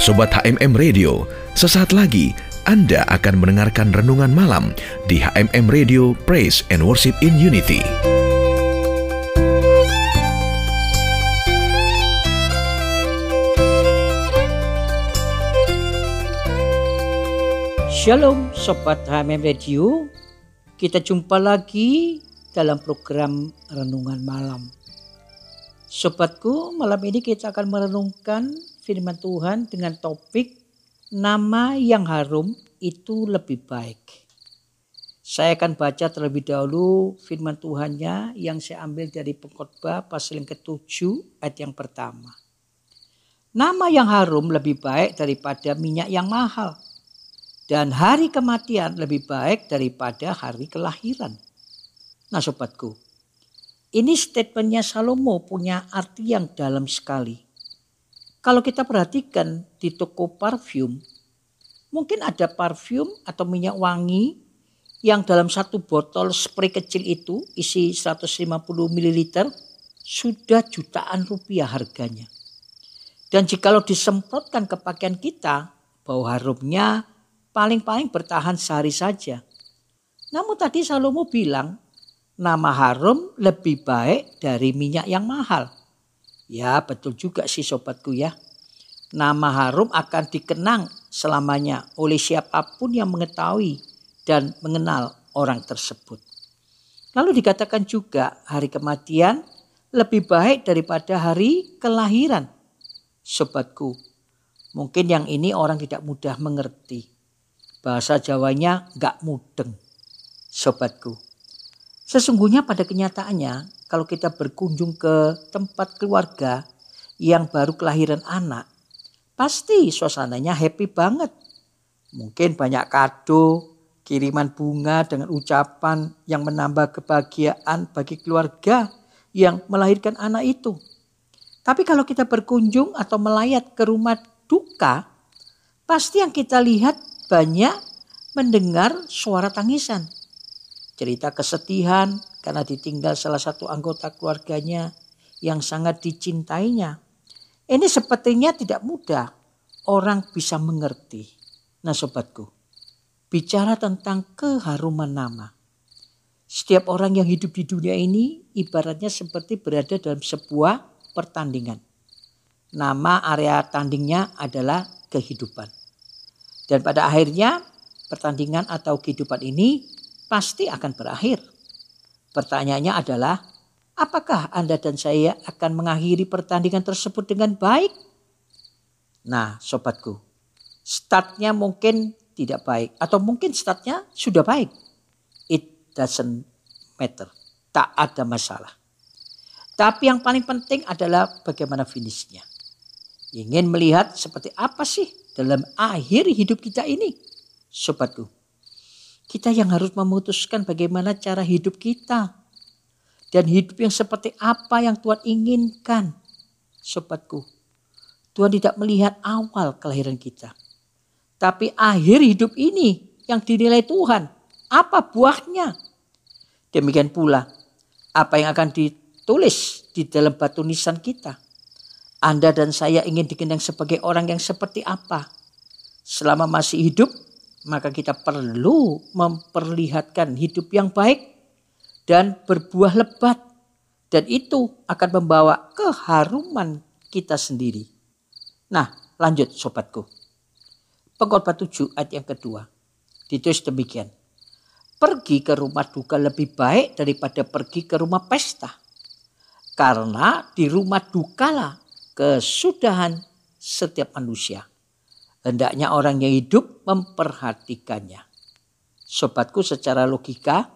Sobat HMM Radio, sesaat lagi Anda akan mendengarkan renungan malam di HMM Radio Praise and Worship in Unity. Shalom Sobat HMM Radio Kita jumpa lagi dalam program Renungan Malam Sobatku malam ini kita akan merenungkan firman Tuhan dengan topik Nama yang harum itu lebih baik Saya akan baca terlebih dahulu firman Tuhannya yang saya ambil dari pengkhotbah pasal yang ketujuh ayat yang pertama Nama yang harum lebih baik daripada minyak yang mahal dan hari kematian lebih baik daripada hari kelahiran. Nah sobatku, ini statementnya Salomo punya arti yang dalam sekali. Kalau kita perhatikan di toko parfum, mungkin ada parfum atau minyak wangi yang dalam satu botol spray kecil itu isi 150 ml sudah jutaan rupiah harganya. Dan jikalau disemprotkan ke pakaian kita, bau harumnya paling-paling bertahan sehari saja. Namun tadi Salomo bilang nama harum lebih baik dari minyak yang mahal. Ya betul juga sih sobatku ya. Nama harum akan dikenang selamanya oleh siapa pun yang mengetahui dan mengenal orang tersebut. Lalu dikatakan juga hari kematian lebih baik daripada hari kelahiran. Sobatku, mungkin yang ini orang tidak mudah mengerti. Bahasa Jawanya gak mudeng. Sobatku. Sesungguhnya pada kenyataannya kalau kita berkunjung ke tempat keluarga yang baru kelahiran anak. Pasti suasananya happy banget. Mungkin banyak kado, kiriman bunga dengan ucapan yang menambah kebahagiaan bagi keluarga yang melahirkan anak itu. Tapi kalau kita berkunjung atau melayat ke rumah duka, pasti yang kita lihat banyak mendengar suara tangisan. Cerita kesedihan karena ditinggal salah satu anggota keluarganya yang sangat dicintainya. Ini sepertinya tidak mudah orang bisa mengerti. Nah sobatku, bicara tentang keharuman nama. Setiap orang yang hidup di dunia ini ibaratnya seperti berada dalam sebuah pertandingan. Nama area tandingnya adalah kehidupan. Dan pada akhirnya pertandingan atau kehidupan ini pasti akan berakhir. Pertanyaannya adalah apakah Anda dan saya akan mengakhiri pertandingan tersebut dengan baik? Nah sobatku, startnya mungkin tidak baik atau mungkin startnya sudah baik. It doesn't matter. Tak ada masalah. Tapi yang paling penting adalah bagaimana finishnya. Ingin melihat seperti apa sih dalam akhir hidup kita ini. Sobatku, kita yang harus memutuskan bagaimana cara hidup kita. Dan hidup yang seperti apa yang Tuhan inginkan. Sobatku, Tuhan tidak melihat awal kelahiran kita. Tapi akhir hidup ini yang dinilai Tuhan. Apa buahnya? Demikian pula apa yang akan ditulis di dalam batu nisan kita anda dan saya ingin dikenang sebagai orang yang seperti apa? Selama masih hidup, maka kita perlu memperlihatkan hidup yang baik dan berbuah lebat. Dan itu akan membawa keharuman kita sendiri. Nah, lanjut sobatku. Pengkhotbah 7 ayat yang kedua. Ditulis demikian. Pergi ke rumah duka lebih baik daripada pergi ke rumah pesta. Karena di rumah dukalah kesudahan setiap manusia. Hendaknya orang yang hidup memperhatikannya. Sobatku secara logika,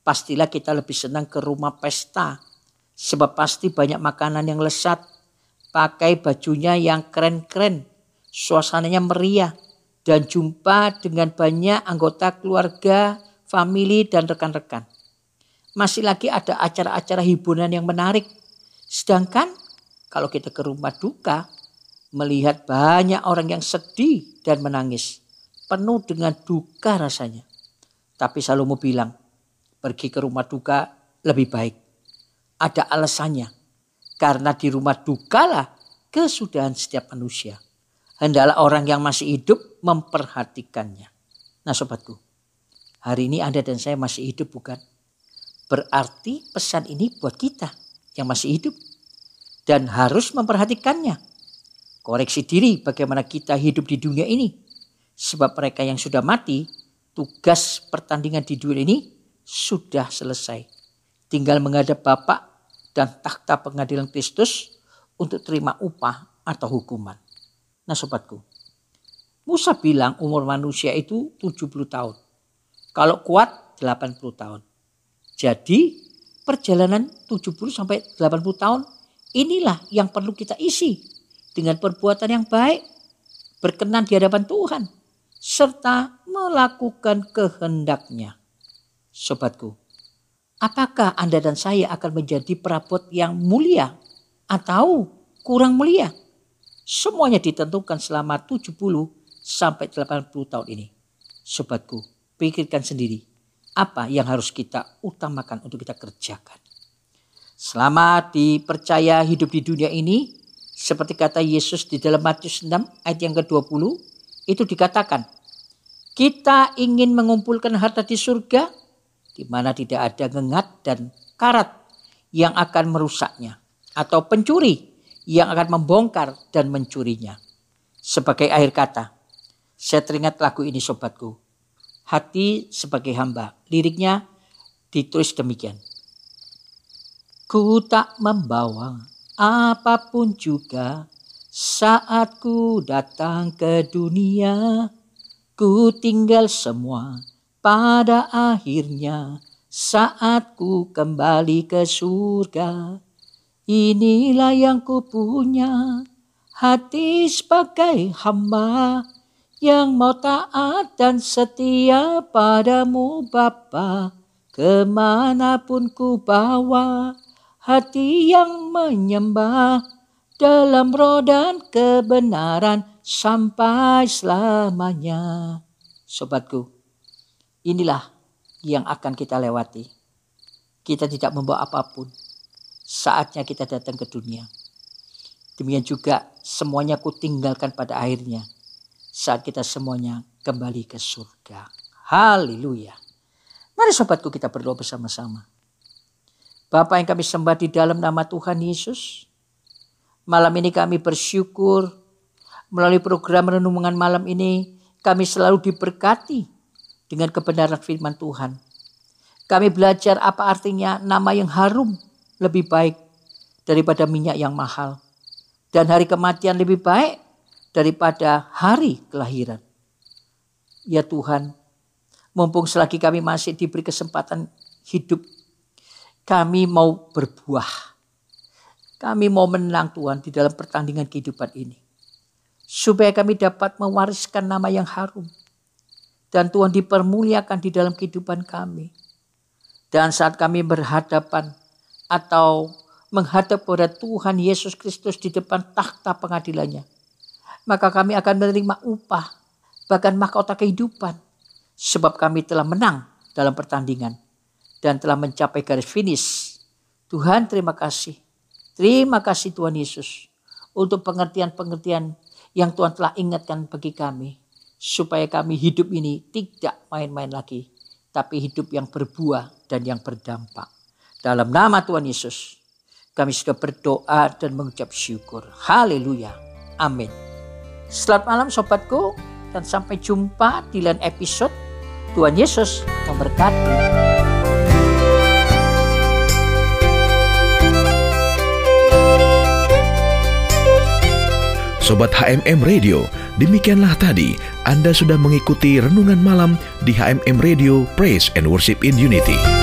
pastilah kita lebih senang ke rumah pesta. Sebab pasti banyak makanan yang lesat. Pakai bajunya yang keren-keren. Suasananya meriah. Dan jumpa dengan banyak anggota keluarga, famili, dan rekan-rekan. Masih lagi ada acara-acara hiburan yang menarik. Sedangkan kalau kita ke rumah duka, melihat banyak orang yang sedih dan menangis. Penuh dengan duka rasanya. Tapi Salomo bilang, pergi ke rumah duka lebih baik. Ada alasannya. Karena di rumah dukalah kesudahan setiap manusia. hendaklah orang yang masih hidup memperhatikannya. Nah sobatku, hari ini Anda dan saya masih hidup bukan? Berarti pesan ini buat kita yang masih hidup dan harus memperhatikannya. Koreksi diri bagaimana kita hidup di dunia ini. Sebab mereka yang sudah mati, tugas pertandingan di dunia ini sudah selesai. Tinggal menghadap Bapak dan takhta pengadilan Kristus untuk terima upah atau hukuman. Nah sobatku, Musa bilang umur manusia itu 70 tahun. Kalau kuat 80 tahun. Jadi perjalanan 70 sampai 80 tahun inilah yang perlu kita isi dengan perbuatan yang baik, berkenan di hadapan Tuhan, serta melakukan kehendaknya. Sobatku, apakah Anda dan saya akan menjadi perabot yang mulia atau kurang mulia? Semuanya ditentukan selama 70 sampai 80 tahun ini. Sobatku, pikirkan sendiri apa yang harus kita utamakan untuk kita kerjakan. Selama dipercaya hidup di dunia ini, seperti kata Yesus di dalam Matius 6 ayat yang ke-20, itu dikatakan, kita ingin mengumpulkan harta di surga, di mana tidak ada gengat dan karat yang akan merusaknya, atau pencuri yang akan membongkar dan mencurinya. Sebagai akhir kata, saya teringat lagu ini sobatku. Hati sebagai hamba. Liriknya ditulis demikian. Ku tak membawa apa pun juga saat ku datang ke dunia. Ku tinggal semua pada akhirnya saat ku kembali ke surga. Inilah yang ku punya hati sebagai hamba yang mau taat dan setia padamu Bapa ke mana pun ku bawa hati yang menyembah dalam rodan kebenaran sampai selamanya. Sobatku, inilah yang akan kita lewati. Kita tidak membawa apa pun. Saatnya kita datang ke dunia. Demikian juga semuanya ku tinggalkan pada akhirnya. Saat kita semuanya kembali ke surga. Haleluya. Mari sobatku kita berdoa bersama-sama. Bapak yang kami sembah di dalam nama Tuhan Yesus. Malam ini kami bersyukur melalui program renungan malam ini kami selalu diberkati dengan kebenaran firman Tuhan. Kami belajar apa artinya nama yang harum lebih baik daripada minyak yang mahal. Dan hari kematian lebih baik daripada hari kelahiran. Ya Tuhan, mumpung selagi kami masih diberi kesempatan hidup kami mau berbuah. Kami mau menang Tuhan di dalam pertandingan kehidupan ini. Supaya kami dapat mewariskan nama yang harum. Dan Tuhan dipermuliakan di dalam kehidupan kami. Dan saat kami berhadapan atau menghadap kepada Tuhan Yesus Kristus di depan takhta pengadilannya. Maka kami akan menerima upah, bahkan mahkota kehidupan. Sebab kami telah menang dalam pertandingan dan telah mencapai garis finish. Tuhan terima kasih. Terima kasih Tuhan Yesus untuk pengertian-pengertian yang Tuhan telah ingatkan bagi kami. Supaya kami hidup ini tidak main-main lagi. Tapi hidup yang berbuah dan yang berdampak. Dalam nama Tuhan Yesus kami sudah berdoa dan mengucap syukur. Haleluya. Amin. Selamat malam sobatku dan sampai jumpa di lain episode. Tuhan Yesus memberkati. Sobat HMM Radio, demikianlah tadi Anda sudah mengikuti renungan malam di HMM Radio Praise and Worship in Unity.